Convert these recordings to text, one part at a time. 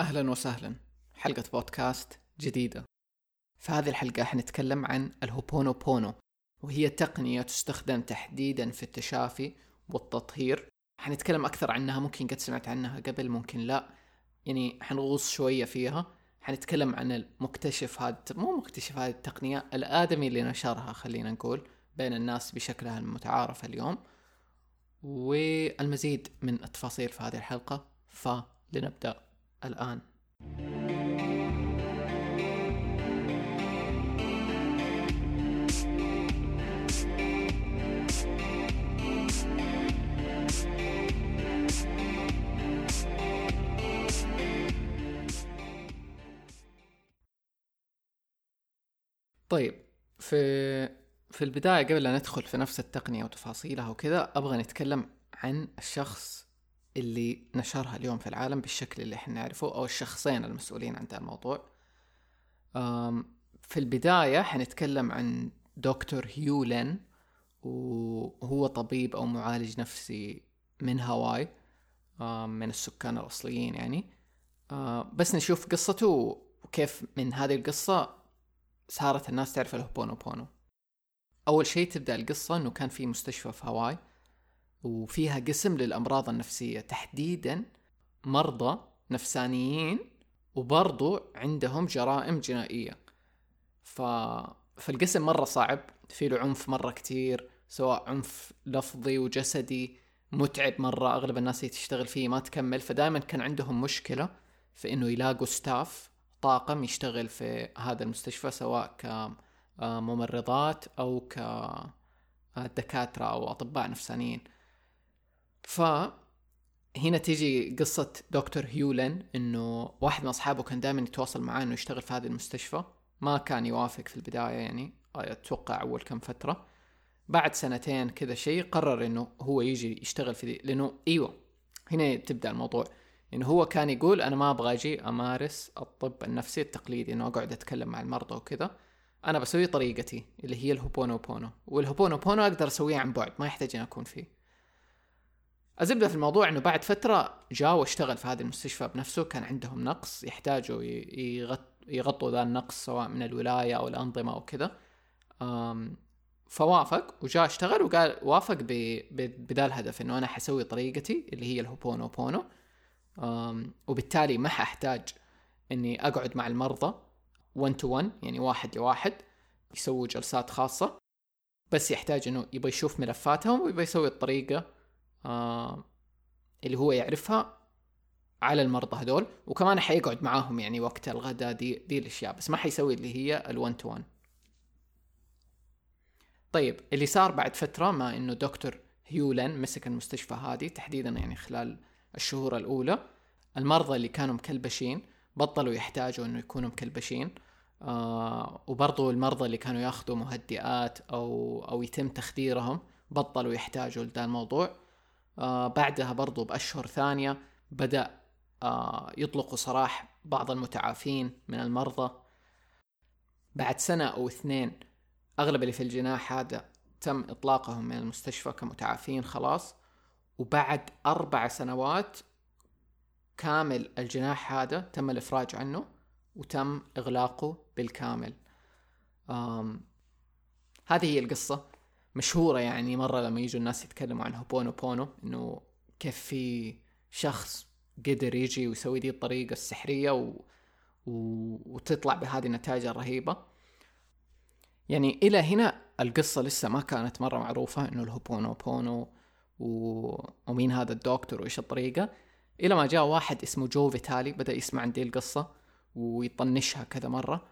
أهلا وسهلا. حلقة بودكاست جديدة. في هذه الحلقة حنتكلم عن الهوبونو بونو وهي تقنية تستخدم تحديدا في التشافي والتطهير. حنتكلم أكثر عنها ممكن قد سمعت عنها قبل ممكن لا. يعني حنغوص شوية فيها. حنتكلم عن المكتشف هذا مو مكتشف هذه التقنية الآدمي اللي نشرها خلينا نقول بين الناس بشكلها المتعارف اليوم. والمزيد من التفاصيل في هذه الحلقة فلنبدأ. الآن. طيب في في البداية قبل لا ندخل في نفس التقنية وتفاصيلها وكذا أبغى نتكلم عن الشخص اللي نشرها اليوم في العالم بالشكل اللي إحنا نعرفه أو الشخصين المسؤولين عن ذا الموضوع. في البداية حنتكلم عن دكتور هيولين وهو طبيب أو معالج نفسي من هاواي من السكان الأصليين يعني. بس نشوف قصته وكيف من هذه القصة صارت الناس تعرف الهوبونو بونو. أول شيء تبدأ القصة إنه كان في مستشفى في هاواي. وفيها قسم للأمراض النفسية. تحديدا مرضى نفسانيين وبرضو عندهم جرائم جنائية. ف... فالقسم مرة صعب في له عنف مرة كتير سواء عنف لفظي وجسدي متعب مرة أغلب الناس اللي تشتغل فيه ما تكمل. فدائما كان عندهم مشكلة في إنه يلاقوا ستاف طاقم يشتغل في هذا المستشفى سواء كممرضات أو كدكاترة أو أطباء نفسانيين. ف هنا تيجي قصة دكتور هيولن إنه واحد من أصحابه كان دائما يتواصل معاه إنه يشتغل في هذا المستشفى. ما كان يوافق في البداية يعني أتوقع أول كم فترة. بعد سنتين كذا شيء قرر إنه هو يجي يشتغل في دي لأنه إيوه هنا تبدأ الموضوع. إنه هو كان يقول أنا ما أبغى أجي أمارس الطب النفسي التقليدي إنه أقعد أتكلم مع المرضى وكذا. أنا بسوي طريقتي اللي هي الهوبونو بونو والهوبونو بونو أقدر أسويه عن بعد ما يحتاج إني أكون فيه. الزبده في الموضوع إنه بعد فترة جاء واشتغل في هذه المستشفى بنفسه كان عندهم نقص يحتاجوا يغطوا ذا النقص سواء من الولاية أو الأنظمة أو كذا. فوافق وجاء اشتغل وقال وافق بذا الهدف إنه أنا حسوي طريقتي اللي هي الهوبونو بونو. وبالتالي ما حأحتاج إني أقعد مع المرضى 1 to 1 يعني واحد لواحد يسووا جلسات خاصة. بس يحتاج إنه يبغى يشوف ملفاتهم ويبغى يسوي الطريقة آه اللي هو يعرفها على المرضى هذول وكمان حيقعد معاهم يعني وقت الغداء دي دي الأشياء بس ما حيسوي اللي هي ال 1 to 1 طيب اللي صار بعد فترة ما إنه دكتور هيولن مسك المستشفى هذه تحديدا يعني خلال الشهور الأولى المرضى اللي كانوا مكلبشين بطلوا يحتاجوا إنه يكونوا مكلبشين آه وبرضو المرضى اللي كانوا ياخذوا مهدئات أو أو يتم تخديرهم بطلوا يحتاجوا لذا الموضوع. آه بعدها برضو بأشهر ثانية بدأ آه يطلقوا سراح بعض المتعافين من المرضى. بعد سنة أو اثنين أغلب اللي في الجناح هذا تم إطلاقهم من المستشفى كمتعافين خلاص. وبعد أربع سنوات كامل الجناح هذا تم الإفراج عنه وتم إغلاقه بالكامل. هذه هي القصة. مشهورة يعني مرة لما يجوا الناس يتكلموا عن هوبونو بونو إنه كيف في شخص قدر يجي ويسوي دي الطريقة السحرية و... و... وتطلع بهذه النتائج الرهيبة. يعني إلى هنا القصة لسه ما كانت مرة معروفة إنه الهوبونو بونو و... ومين هذا الدكتور وإيش الطريقة. إلى ما جاء واحد اسمه جو فيتالي بدأ يسمع عن دي القصة ويطنشها كذا مرة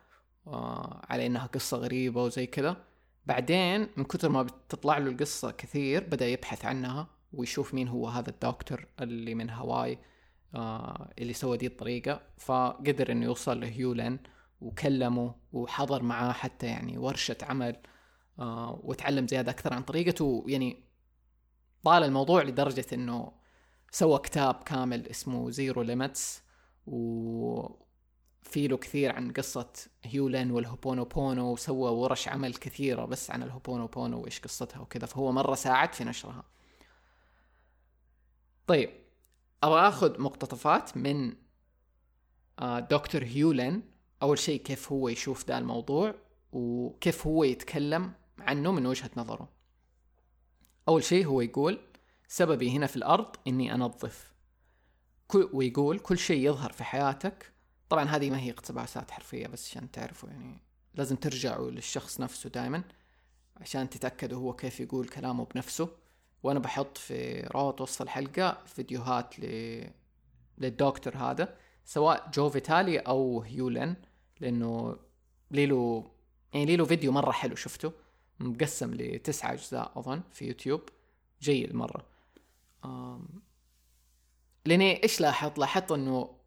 آه على إنها قصة غريبة وزي كذا. بعدين من كثر ما بتطلع له القصة كثير بدأ يبحث عنها ويشوف مين هو هذا الدكتور اللي من هاواي آه اللي سوى دي الطريقة. فقدر إنه يوصل لهيولن وكلمه وحضر معاه حتى يعني ورشة عمل آه وتعلم زيادة أكثر عن طريقته. يعني طال الموضوع لدرجة إنه سوى كتاب كامل اسمه Zero Limits و في له كثير عن قصة هيولن والهوبونو بونو وسوى ورش عمل كثيرة بس عن الهوبونو بونو وإيش قصتها وكذا فهو مرة ساعد في نشرها. طيب أبغى أخذ مقتطفات من آه، دكتور هيولن أول شيء كيف هو يشوف ذا الموضوع وكيف هو يتكلم عنه من وجهة نظره. أول شيء هو يقول سببي هنا في الأرض إني أنظف. كل ويقول كل شيء يظهر في حياتك طبعا هذه ما هي اقتباسات حرفية بس عشان تعرفوا يعني لازم ترجعوا للشخص نفسه دائما عشان تتأكدوا هو كيف يقول كلامه بنفسه. وأنا بحط في روابط وسط الحلقة فيديوهات ل... للدكتور هذا سواء جو فيتالي أو هيولن لأنه ليلو يعني ليلو فيديو مرة حلو شفته؟ مقسم لتسعة أجزاء أظن في يوتيوب. جيد مرة. لأني إيش لاحظت؟ لاحظت إنه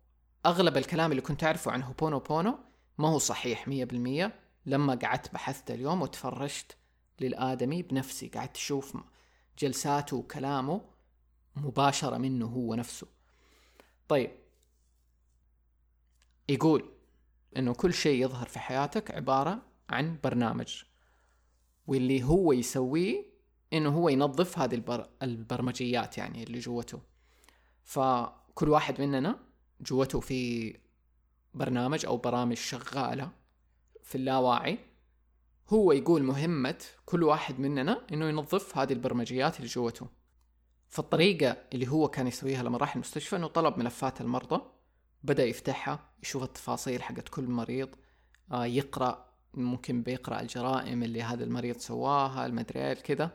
أغلب الكلام اللي كنت أعرفه عن هوبونو بونو ما هو صحيح مية بالمية. لما قعدت بحثت اليوم وتفرجت للآدمي بنفسي. قعدت أشوف جلساته وكلامه مباشرة منه هو نفسه. طيب يقول إنه كل شيء يظهر في حياتك عبارة عن برنامج واللي هو يسويه إنه هو ينظف هذه البر... البرمجيات يعني اللي جوته. فكل واحد مننا جوته في برنامج أو برامج شغالة في اللاواعي. هو يقول مهمة كل واحد مننا إنه ينظف هذه البرمجيات اللي جوته. فالطريقة اللي هو كان يسويها لما راح المستشفى إنه طلب ملفات المرضى بدأ يفتحها يشوف التفاصيل حقت كل مريض آه يقرأ ممكن بيقرأ الجرائم اللي هذا المريض سواها المدري كذا.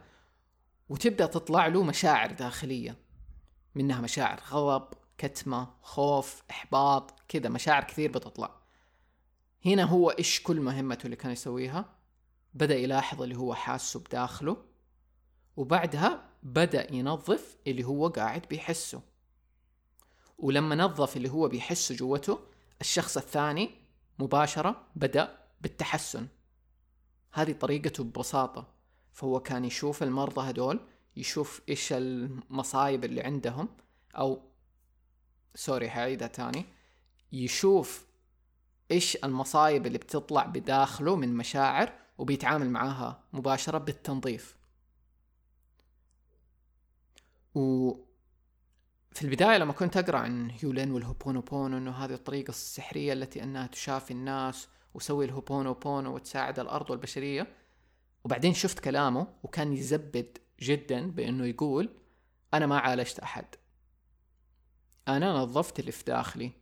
وتبدأ تطلع له مشاعر داخلية منها مشاعر غضب كتمة خوف إحباط كذا مشاعر كثير بتطلع. هنا هو إيش كل مهمته اللي كان يسويها؟ بدأ يلاحظ اللي هو حاسه بداخله وبعدها بدأ ينظف اللي هو قاعد بيحسه. ولما نظف اللي هو بيحسه جوته الشخص الثاني مباشرة بدأ بالتحسن. هذه طريقته ببساطة. فهو كان يشوف المرضى هدول يشوف إيش المصايب اللي عندهم أو sorry هعيدها تاني. يشوف إيش المصايب اللي بتطلع بداخله من مشاعر وبيتعامل معاها مباشرة بالتنظيف. و في البداية لما كنت أقرأ عن هيولين والهوبونوبونو إنه هذه الطريقة السحرية التي أنها تشافي الناس وسوي الهوبونوبونو وتساعد الأرض والبشرية وبعدين شفت كلامه وكان يزبد جدا بأنه يقول أنا ما عالجت أحد. أنا نظفت اللي في داخلي.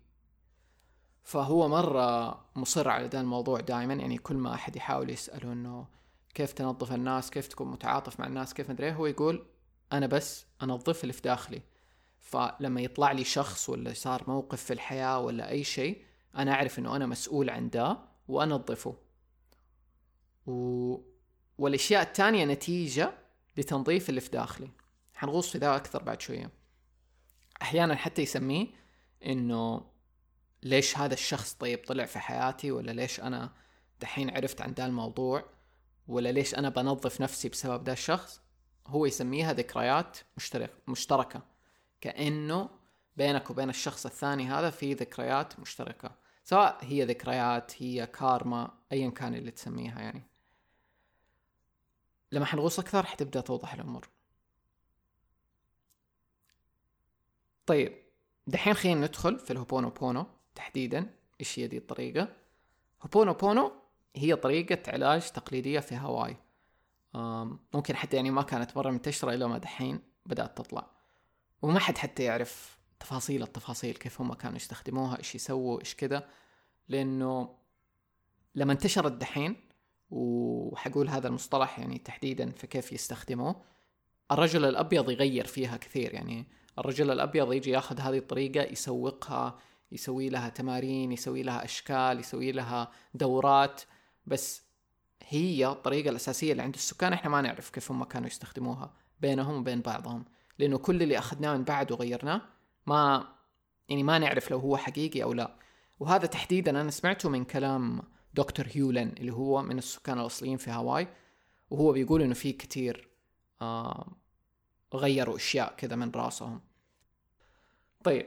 فهو مرة مصر على ذا الموضوع دائما يعني كل ما أحد يحاول يسأله إنه كيف تنظف الناس كيف تكون متعاطف مع الناس كيف مدري إيه، هو يقول أنا بس أنظف اللي في داخلي. فلما يطلع لي شخص ولا صار موقف في الحياة ولا أي شيء أنا أعرف إنه أنا مسؤول عن ده وأنظفه. و... والأشياء التانية نتيجة لتنظيف اللي في داخلي. حنغوص في ذا أكثر بعد شوية. أحيانا حتى يسميه إنه ليش هذا الشخص طيب طلع في حياتي ولا ليش أنا دحين عرفت عن ذا الموضوع ولا ليش أنا بنظف نفسي بسبب ذا الشخص. هو يسميها ذكريات مشترك مشتركة. كأنه بينك وبين الشخص الثاني هذا في ذكريات مشتركة. سواء هي ذكريات هي كارما أيا كان اللي تسميها يعني. لما حنغوص أكثر حتبدأ توضح الأمور. طيب دحين خلينا ندخل في الهوبونو بونو تحديدا. إيش هي دي الطريقة؟ هوبونو بونو هي طريقة علاج تقليدية في هاواي. ممكن حتى يعني ما كانت مرة منتشرة إلا ما دحين بدأت تطلع. وما حد حتى يعرف تفاصيل التفاصيل كيف هم كانوا يستخدموها إيش يسووا إيش كذا. لأنه لما انتشرت دحين وحقول هذا المصطلح يعني تحديدا في كيف يستخدموه الرجل الأبيض يغير فيها كثير. يعني الرجل الأبيض يجي ياخذ هذه الطريقة يسوقها يسوي لها تمارين يسوي لها أشكال يسوي لها دورات. بس هي الطريقة الأساسية اللي عند السكان إحنا ما نعرف كيف هم كانوا يستخدموها بينهم وبين بعضهم. لأنه كل اللي أخذناه من بعد وغيرناه ما يعني ما نعرف لو هو حقيقي أو لا. وهذا تحديدا أنا سمعته من كلام دكتور هيولن اللي هو من السكان الأصليين في هاواي. وهو بيقول إنه في كتير آه غيروا أشياء كذا من رأسهم. طيب.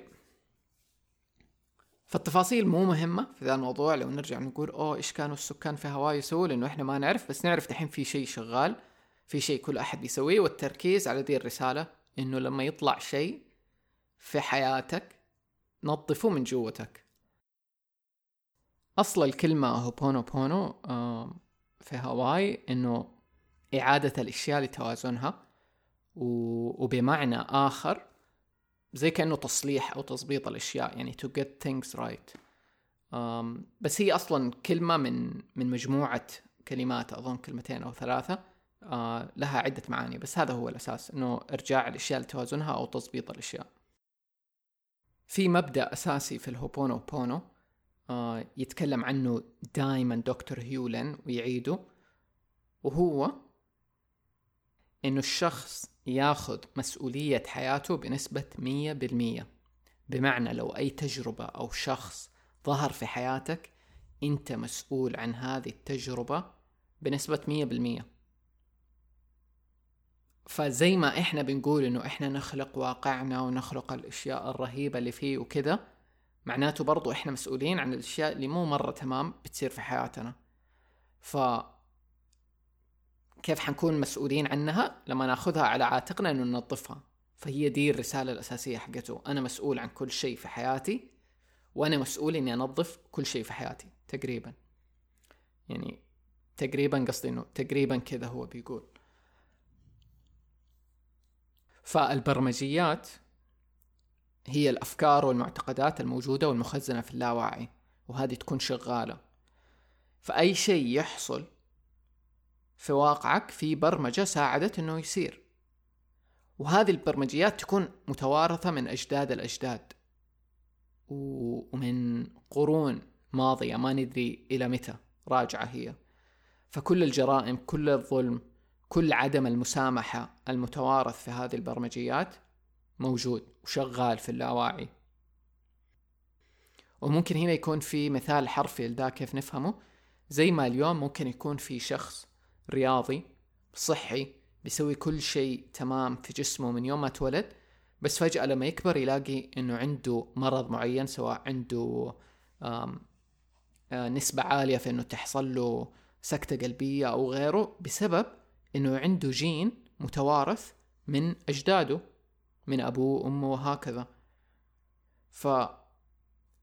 فالتفاصيل مو مهمة في ذا الموضوع لو نرجع نقول أوه إيش كانوا السكان في هاواي يسووا لأنه إحنا ما نعرف بس نعرف دحين في شيء شغال في شيء كل أحد بيسويه والتركيز على ذي الرسالة إنه لما يطلع شيء في حياتك نظفه من جوتك. أصل الكلمة هوبونو بونو في هاواي إنه إعادة الأشياء لتوازنها وبمعنى آخر زي كأنه تصليح أو تظبيط الأشياء يعني to get things right. بس هي أصلا كلمة من من مجموعة كلمات أظن كلمتين أو ثلاثة. آه لها عدة معاني بس هذا هو الأساس إنه إرجاع الأشياء لتوازنها أو تظبيط الأشياء. في مبدأ أساسي في الهوبونو بونو آه يتكلم عنه دائما دكتور هيولن ويعيده وهو إنه الشخص ياخذ مسؤولية حياته بنسبة مية بالمية. بمعنى لو أي تجربة أو شخص ظهر في حياتك أنت مسؤول عن هذه التجربة بنسبة مية بالمية. فزي ما إحنا بنقول إنه إحنا نخلق واقعنا ونخلق الأشياء الرهيبة اللي فيه وكذا معناته برضو إحنا مسؤولين عن الأشياء اللي مو مرة تمام بتصير في حياتنا. ف كيف حنكون مسؤولين عنها لما ناخذها على عاتقنا إنه ننظفها. فهي دي الرسالة الأساسية حقته. أنا مسؤول عن كل شيء في حياتي وأنا مسؤول إني أنظف كل شيء في حياتي تقريبا. يعني تقريبا قصدي إنه تقريبا كذا هو بيقول. فالبرمجيات هي الأفكار والمعتقدات الموجودة والمخزنة في اللاوعي وهذه تكون شغالة. فأي شيء يحصل في واقعك في برمجة ساعدت إنه يصير. وهذه البرمجيات تكون متوارثة من أجداد الأجداد. ومن قرون ماضية ما ندري إلى متى راجعة هي. فكل الجرائم كل الظلم كل عدم المسامحة المتوارث في هذه البرمجيات موجود وشغال في اللاواعي. وممكن هنا يكون في مثال حرفي لذا كيف نفهمه. زي ما اليوم ممكن يكون في شخص رياضي صحي بيسوي كل شيء تمام في جسمه من يوم ما اتولد بس فجأة لما يكبر يلاقي إنه عنده مرض معين سواء عنده آه نسبة عالية في إنه تحصل له سكتة قلبية أو غيره بسبب إنه عنده جين متوارث من أجداده من أبوه وأمه وهكذا. ف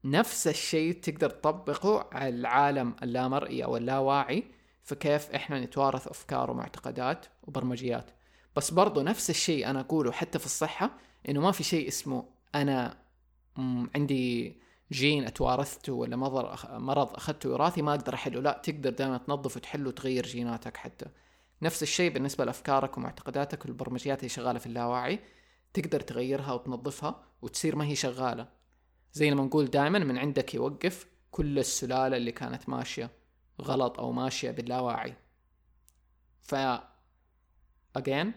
نفس الشيء تقدر تطبقه على العالم اللامرئي أو اللاواعي فكيف إحنا نتوارث أفكار ومعتقدات وبرمجيات. بس برضو نفس الشيء أنا أقوله حتى في الصحة إنه ما في شيء اسمه أنا عندي جين أتوارثته ولا مرض أخذته وراثي ما أقدر أحله. لا تقدر دائما تنظف وتحل وتغير جيناتك حتى. نفس الشيء بالنسبة لأفكارك ومعتقداتك والبرمجيات اللي شغالة في اللاواعي. تقدر تغيرها وتنظفها وتصير ما هي شغالة. زي ما نقول دائما من عندك يوقف كل السلالة اللي كانت ماشية. غلط أو ماشية باللاواعي. ف again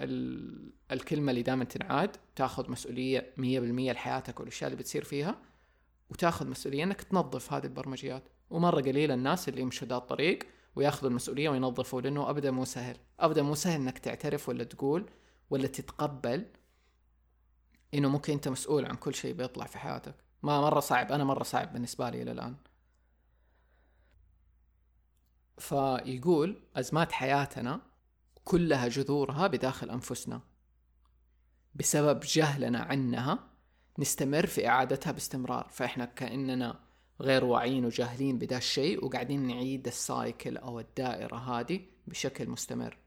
ال... الكلمة اللي دائما تنعاد تاخذ مسؤولية 100% لحياتك والأشياء اللي بتصير فيها وتاخذ مسؤولية إنك تنظف هذه البرمجيات. ومرة قليل الناس اللي يمشوا ذا الطريق وياخذوا المسؤولية وينظفوا لأنه أبدا مو سهل. أبدا مو سهل إنك تعترف ولا تقول ولا تتقبل إنه ممكن أنت مسؤول عن كل شيء بيطلع في حياتك. ما مرة صعب أنا مرة صعب بالنسبة لي إلى الآن. فيقول أزمات حياتنا كلها جذورها بداخل أنفسنا. بسبب جهلنا عنها نستمر في إعادتها باستمرار. فإحنا كأننا غير واعيين وجاهلين بدا الشيء وقاعدين نعيد السايكل أو الدائرة هذه بشكل مستمر.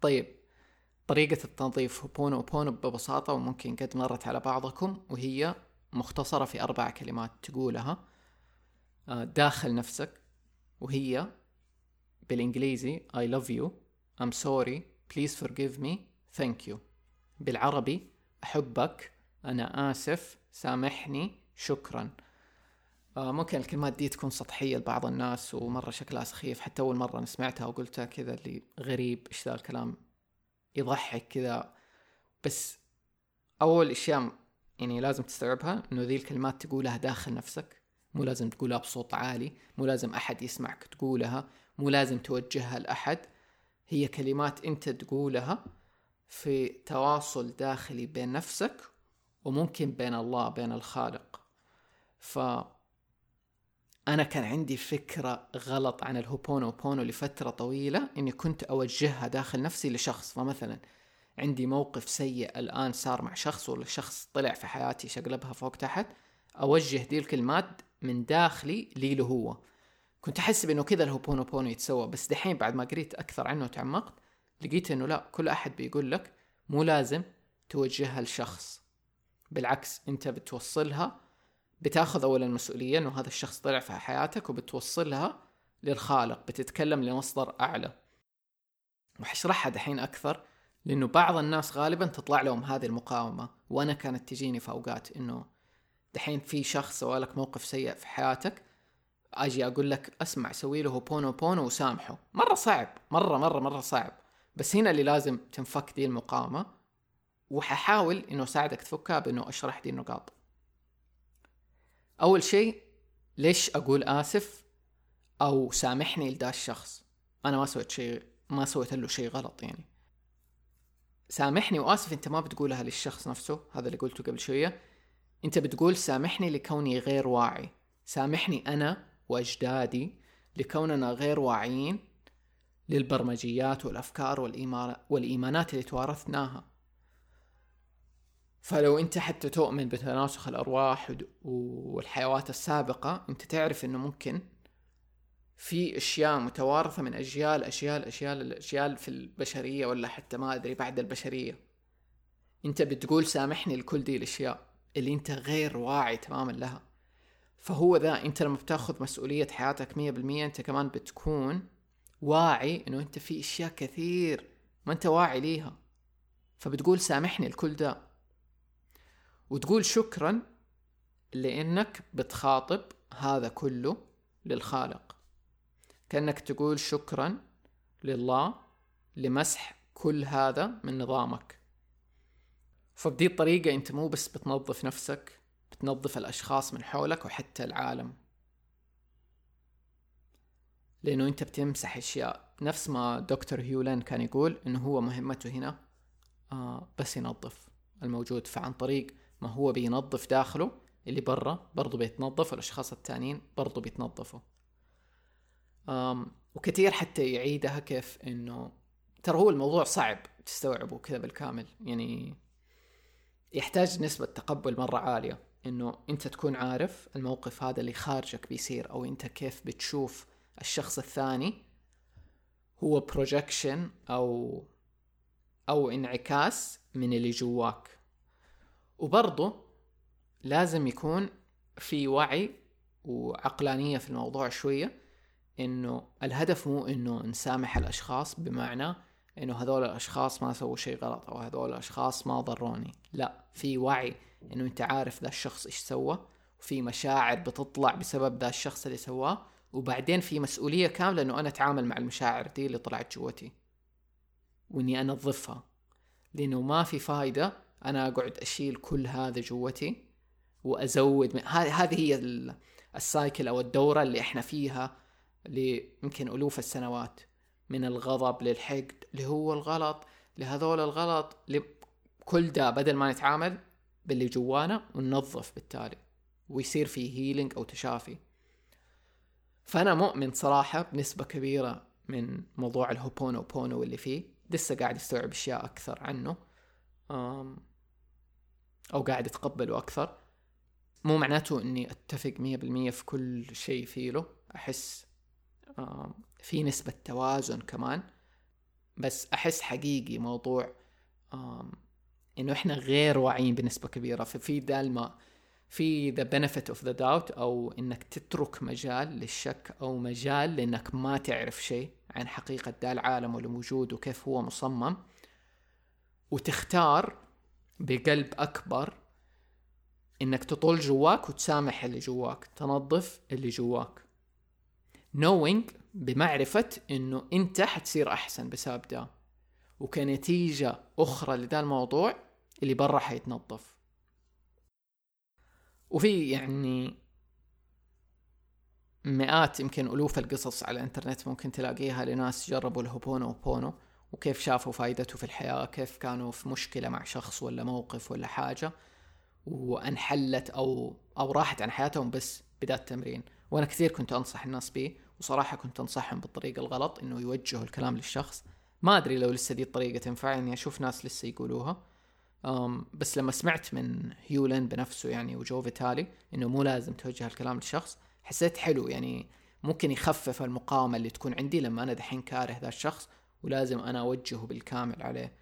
طيب طريقة التنظيف هوبونو وبونو ببساطة وممكن قد مرت على بعضكم وهي مختصرة في أربع كلمات تقولها. داخل نفسك وهي بالإنجليزي I love you I'm sorry please forgive me thank you. بالعربي أحبك أنا آسف سامحني شكرا. آه ممكن الكلمات دي تكون سطحية لبعض الناس ومرة شكلها سخيف. حتى أول مرة سمعتها وقلتها كذا اللي غريب إيش ذا الكلام يضحك كذا. بس أول أشياء يعني لازم تستوعبها إنه ذي الكلمات تقولها داخل نفسك. مو لازم تقولها بصوت عالي مو لازم أحد يسمعك تقولها مو لازم توجهها لأحد. هي كلمات أنت تقولها في تواصل داخلي بين نفسك وممكن بين الله بين الخالق. ف أنا كان عندي فكرة غلط عن الهوبونو بونو لفترة طويلة إني كنت أوجهها داخل نفسي لشخص. فمثلا عندي موقف سيء الآن صار مع شخص ولا شخص طلع في حياتي شقلبها فوق تحت أوجه دي الكلمات من داخلي لي له هو. كنت احسب انه كذا الهوبونوبونو يتسوى بس دحين بعد ما قريت أكثر عنه وتعمقت لقيت إنه لا كل أحد بيقول لك مو لازم توجهها لشخص بالعكس أنت بتوصلها بتاخذ اولا المسؤوليه انه هذا الشخص طلع في حياتك وبتوصلها للخالق بتتكلم لمصدر أعلى. وحشرحها دحين أكثر لأنه بعض الناس غالبا تطلع لهم هذه المقاومة. وأنا كانت تجيني في أوقات إنه دحين في شخص سوالك موقف سيء في حياتك أجي أقول لك أسمع سوي هوبونو بونو وسامحه. مرة صعب مرة مرة مرة صعب. بس هنا اللي لازم تنفك دي المقاومة وححاول إنه أساعدك تفكها بإنه أشرح دي النقاط. أول شيء ليش أقول آسف أو سامحني لدا الشخص أنا ما سويت شيء ما سويت له شيء غلط يعني. سامحني وآسف أنت ما بتقولها للشخص نفسه هذا اللي قلته قبل شوية. انت بتقول سامحني لكوني غير واعي. سامحني أنا وأجدادي لكوننا غير واعيين للبرمجيات والأفكار والإيمانات اللي توارثناها. فلو انت حتى تؤمن بتناسخ الأرواح والحيوات السابقة انت تعرف إنه ممكن في أشياء متوارثة من أجيال اجيال اجيال اجيال في البشرية ولا حتى ما أدري بعد البشرية. انت بتقول سامحني لكل دي الأشياء. اللي انت غير واعي تماما لها. فهو ذا انت لما بتاخذ مسؤولية حياتك مية بالمية انت كمان بتكون واعي انه انت في اشياء كثير ما انت واعي ليها. فبتقول سامحني لكل ده. وتقول شكرا لإنك بتخاطب هذا كله للخالق. كأنك تقول شكرا لله لمسح كل هذا من نظامك. فبدي الطريقة أنت مو بس بتنظف نفسك بتنظف الأشخاص من حولك وحتى العالم. لأنه أنت بتمسح أشياء. نفس ما دكتور هيولان كان يقول إنه هو مهمته هنا آه بس ينظف الموجود. فعن طريق ما هو بينظف داخله اللي برا برضو بيتنظف والاشخاص التانيين برضو بيتنظفوا. أم وكثير حتى يعيدها كيف إنه ترى هو الموضوع صعب تستوعبه كذا بالكامل. يعني يحتاج نسبة تقبل مرة عالية إنه أنت تكون عارف الموقف هذا اللي خارجك بيصير أو أنت كيف بتشوف الشخص الثاني هو projection أو أو انعكاس من اللي جواك. وبرضه لازم يكون في وعي وعقلانية في الموضوع شوية إنه الهدف مو إنه نسامح الأشخاص بمعنى إنه هذول الأشخاص ما سووا شيء غلط أو هذول الأشخاص ما ضروني. لا في وعي إنه أنت عارف ذا الشخص إيش سوى وفي مشاعر بتطلع بسبب ذا الشخص اللي سواه وبعدين في مسؤولية كاملة إنه أنا أتعامل مع المشاعر دي اللي طلعت جوتي. وإني أنظفها. لإنه ما في فايدة أنا أقعد أشيل كل هذا جوتي وأزود هذه هي ال cycle أو الدورة اللي إحنا فيها ليمكن ألوف السنوات. من الغضب للحقد اللي هو الغلط لهذول الغلط كل ده بدل ما نتعامل باللي جوانا وننظف بالتالي ويصير في healing أو تشافي. فأنا مؤمن صراحة بنسبة كبيرة من موضوع الهوبونو بونو اللي فيه. لسه قاعد أستوعب أشياء أكثر عنه. أو قاعد أتقبله أكثر. مو معناته إني أتفق مية بالمية في كل شيء فيه له. أحس في نسبة توازن كمان. بس أحس حقيقي موضوع إنه إحنا غير واعيين بنسبة كبيرة. ففي دائما في the benefit of the doubt أو إنك تترك مجال للشك أو مجال لإنك ما تعرف شيء عن حقيقة ذا العالم واللي موجود وكيف هو مصمم. وتختار بقلب أكبر إنك تطول جواك وتسامح اللي جواك تنظف اللي جواك. Knowing بمعرفة إنه أنت حتصير أحسن بسبب ده. وكنتيجة أخرى لذا الموضوع اللي برا حيتنظف. وفي يعني مئات يمكن ألوف القصص على الإنترنت ممكن تلاقيها لناس جربوا الهوبونو وبونو وكيف شافوا فائدته في الحياة كيف كانوا في مشكلة مع شخص ولا موقف ولا حاجة وانحلت أو أو راحت عن حياتهم بس بدأت التمرين وأنا كثير كنت أنصح الناس به وصراحة كنت أنصحهم بالطريقة الغلط إنه يوجهوا الكلام للشخص. ما أدري لو لسه دي الطريقة تنفع إني أشوف ناس لسه يقولوها. أم بس لما سمعت من هيولن بنفسه يعني وجو فيتالي إنه مو لازم توجه الكلام للشخص حسيت حلو. يعني ممكن يخفف المقاومة اللي تكون عندي لما أنا دحين كاره ذا الشخص ولازم أنا أوجهه بالكامل عليه.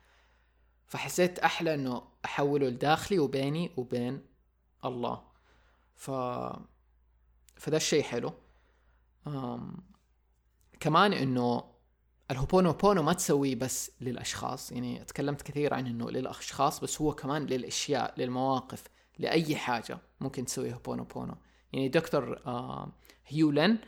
فحسيت أحلى إنه أحوله لداخلي وبيني وبين الله. ف فده الشيء حلو. كمان إنه الهوبونو بونو ما تسويه بس للأشخاص. يعني تكلمت كثير عن إنه للأشخاص بس هو كمان للأشياء للمواقف لأي حاجة ممكن تسوي هوبونو بونو يعني دكتور هيو لين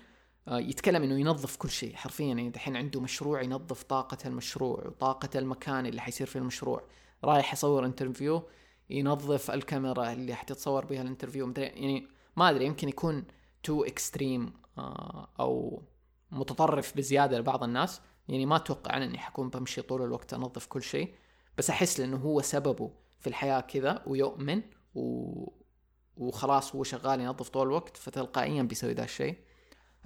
يتكلم إنه ينظف كل شيء حرفيا. يعني دحين عنده مشروع ينظف طاقة المشروع وطاقة المكان اللي حيصير فيه المشروع. رايح يصور interview ينظف الكاميرا اللي حتتصور بها ال interview يعني ما أدري يمكن يكون too extreme أو متطرف بزيادة لبعض الناس. يعني ما أتوقع إني حكون بمشي طول الوقت أنظف كل شيء بس أحس لأنه هو أسلوبه في الحياة كذا ويؤمن و... وخلاص هو شغال ينظف طول الوقت فتلقائيا بيسوي ذا الشيء.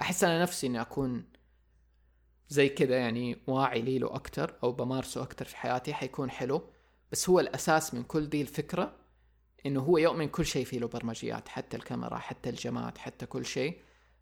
أحس أنا نفسي إني أكون زي كذا يعني واعي لي له أكتر أو بمارسه أكتر في حياتي حيكون حلو. بس هو الأساس من كل دي الفكرة إنه هو يؤمن كل شيء فيه له برمجيات حتى الكاميرا حتى الجماد حتى كل شيء.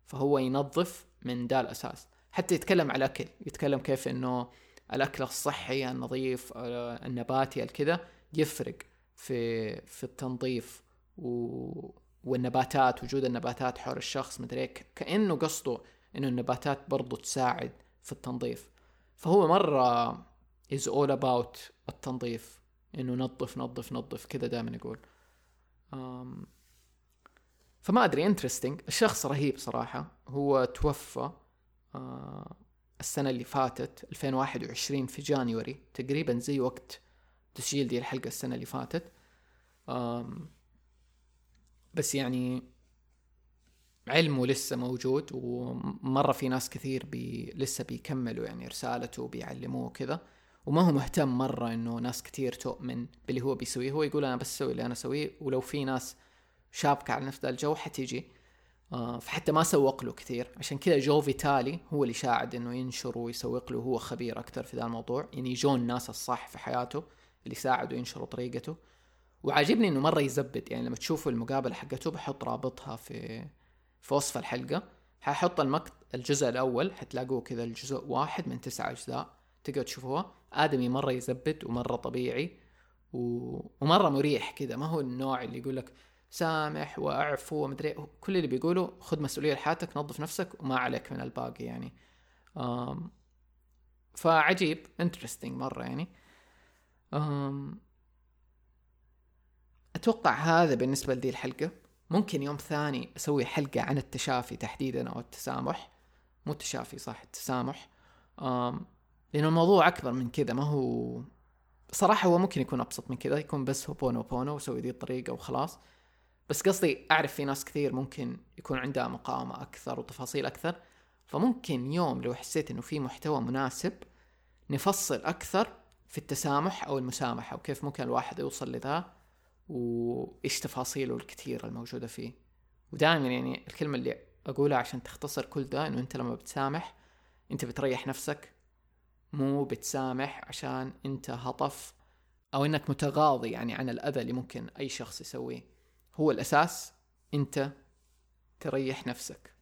فهو ينظف من دا الاساس حتى يتكلم على الأكل يتكلم كيف إنه الأكل الصحي النظيف آه، النباتي الكذا يفرق في في التنظيف و... والنباتات وجود النباتات حول الشخص. مدري كأنه قصده إنه النباتات برضو تساعد في التنظيف. فهو مرة is all about التنظيف إنه نظف نظف نظف كذا دائما يقول. فما أدري interesting الشخص رهيب صراحة. هو توفى آه السنة اللي فاتت 2021 في January. تقريبا زي وقت تسجيل دي الحلقة السنة اللي فاتت. بس يعني علمه لسه موجود ومرة في ناس كثير بي لسه بيكملوا يعني رسالته وبيعلموه وكذا. وما هو مهتم مرة إنه ناس كثير تؤمن باللي هو بيسويه. هو يقول أنا بس أسوي اللي أنا أسويه ولو في ناس شابكة على نفس الجو حتيجي آه فحتى ما سوق له كثير. عشان كذا جو فيتالي هو اللي ساعد إنه ينشر ويسوق له هو خبير أكثر في ذا الموضوع. يعني جو الناس الصح في حياته اللي ساعدوا ينشروا طريقته. وعاجبني إنه مرة يزبد. يعني لما تشوفوا المقابلة حقته بحط رابطها في في وصف الحلقة. ححط المقط الجزء الأول حتلاقوه كذا الجزء واحد من تسعة أجزاء. تقدر تشوفوها. آدمي مرة يزبد ومرة طبيعي و... ومرة مريح كذا. ما هو النوع اللي يقول لك سامح واعفو ومدري كل اللي بيقوله خذ مسؤولية لحياتك نظف نفسك وما عليك من الباقي يعني. أم فعجيب انترستنج مرة يعني. أم أتوقع هذا بالنسبة لدي الحلقة. ممكن يوم ثاني أسوي حلقة عن التشافي تحديدا أو التسامح. مو التشافي صح التسامح. أم لأنه الموضوع أكبر من كذا ما هو صراحة هو ممكن يكون أبسط من كذا يكون بس هوبونو بونو وسوي دي الطريقة وخلاص. بس قصدي أعرف في ناس كثير ممكن يكون عندها مقاومة أكثر وتفاصيل أكثر فممكن يوم لو حسيت إنه في محتوى مناسب نفصل أكثر في التسامح أو المسامحة وكيف ممكن الواحد يوصل لذا وإيش تفاصيله الكثيرة الموجودة فيه. ودائما يعني الكلمة اللي أقولها عشان تختصر كل ده إنه أنت لما بتسامح أنت بتريح نفسك مو بتسامح عشان أنت هطف أو إنك متغاضي يعني عن الأذى اللي ممكن أي شخص يسويه. هو الأساس أنت تريح نفسك.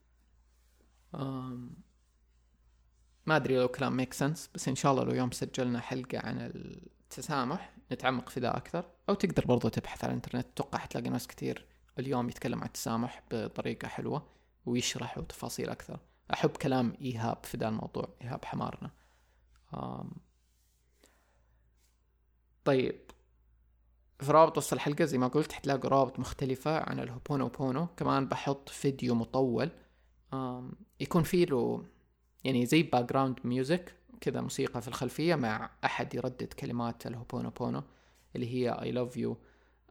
ما أدري لو كلامي make sense بس إن شاء الله لو يوم سجلنا حلقة عن التسامح نتعمق في ذا أكثر. أو تقدر برضو تبحث على الإنترنت أتوقع حتلاقي ناس كثير اليوم يتكلم عن التسامح بطريقة حلوة ويشرح تفاصيل أكثر. أحب كلام إيهاب في ذا الموضوع إيهاب حمارنة. طيب. في رابط وسط الحلقة زي ما قلت حتلاقوا روابط مختلفة عن الهوبونو بونو. كمان بحط فيديو مطول يكون فيه له يعني زي background music كذا موسيقى في الخلفية مع أحد يردد كلمات الهوبونو بونو اللي هي I love you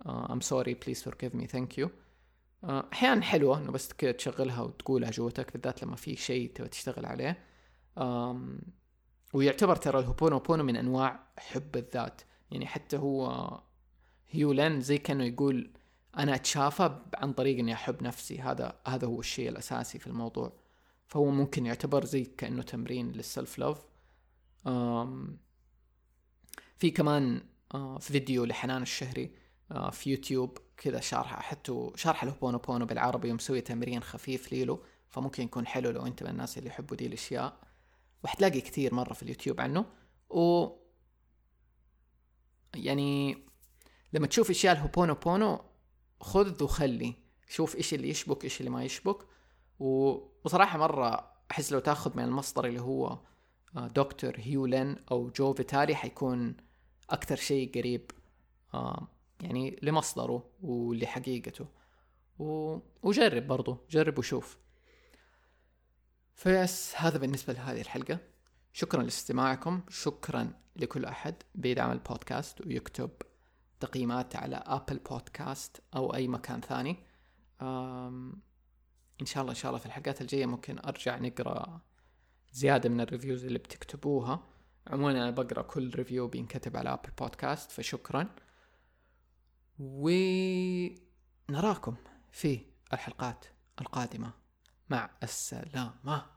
uh, I'm sorry please forgive me thank you. uh, أحيانا حلوة إنه بس كذا تشغلها وتقولها جوتك بالذات لما في شيء تبغى تشتغل عليه. um, ويعتبر ترى الهوبونو بونو من أنواع حب الذات. يعني حتى هو هيولن زي كأنه يقول أنا أتشافى عن طريق إني أحب نفسي. هذا هذا هو الشيء الأساسي في الموضوع. فهو ممكن يعتبر زي كأنه تمرين لل self love في كمان آه فيديو لحنان الشهري في يوتيوب كذا شارح حتى شرح الهوبونو بونو بالعربي ومسوي تمرين خفيف ليلو. فممكن يكون حلو لو أنت من الناس اللي يحبوا دي الأشياء. وحتلاقي كثير مرة في اليوتيوب عنه. و يعني لما تشوف إشياء الهوبونو بونو خذ وخلي. شوف إيش اللي يشبك إيش اللي ما يشبك. وبصراحة مرة أحس لو تأخذ من المصدر اللي هو آه، دكتور هيولين أو جو فيتالي حيكون أكثر شيء قريب آه، يعني لمصدره ولحقيقته. وجرب برضو جرب وشوف. فبس هذا بالنسبة لهذه الحلقة. شكرا لاستماعكم. شكرا لكل أحد. بيدعم البودكاست ويكتب تقييمات على أبل بودكاست أو أي مكان ثاني. إن شاء الله إن شاء الله في الحلقات الجاية ممكن أرجع نقرأ زيادة من ال reviews اللي بتكتبوها. عموما أنا بقرأ كل review بينكتب على أبل بودكاست فشكرا. ونراكم في الحلقات القادمة. مع السلامة.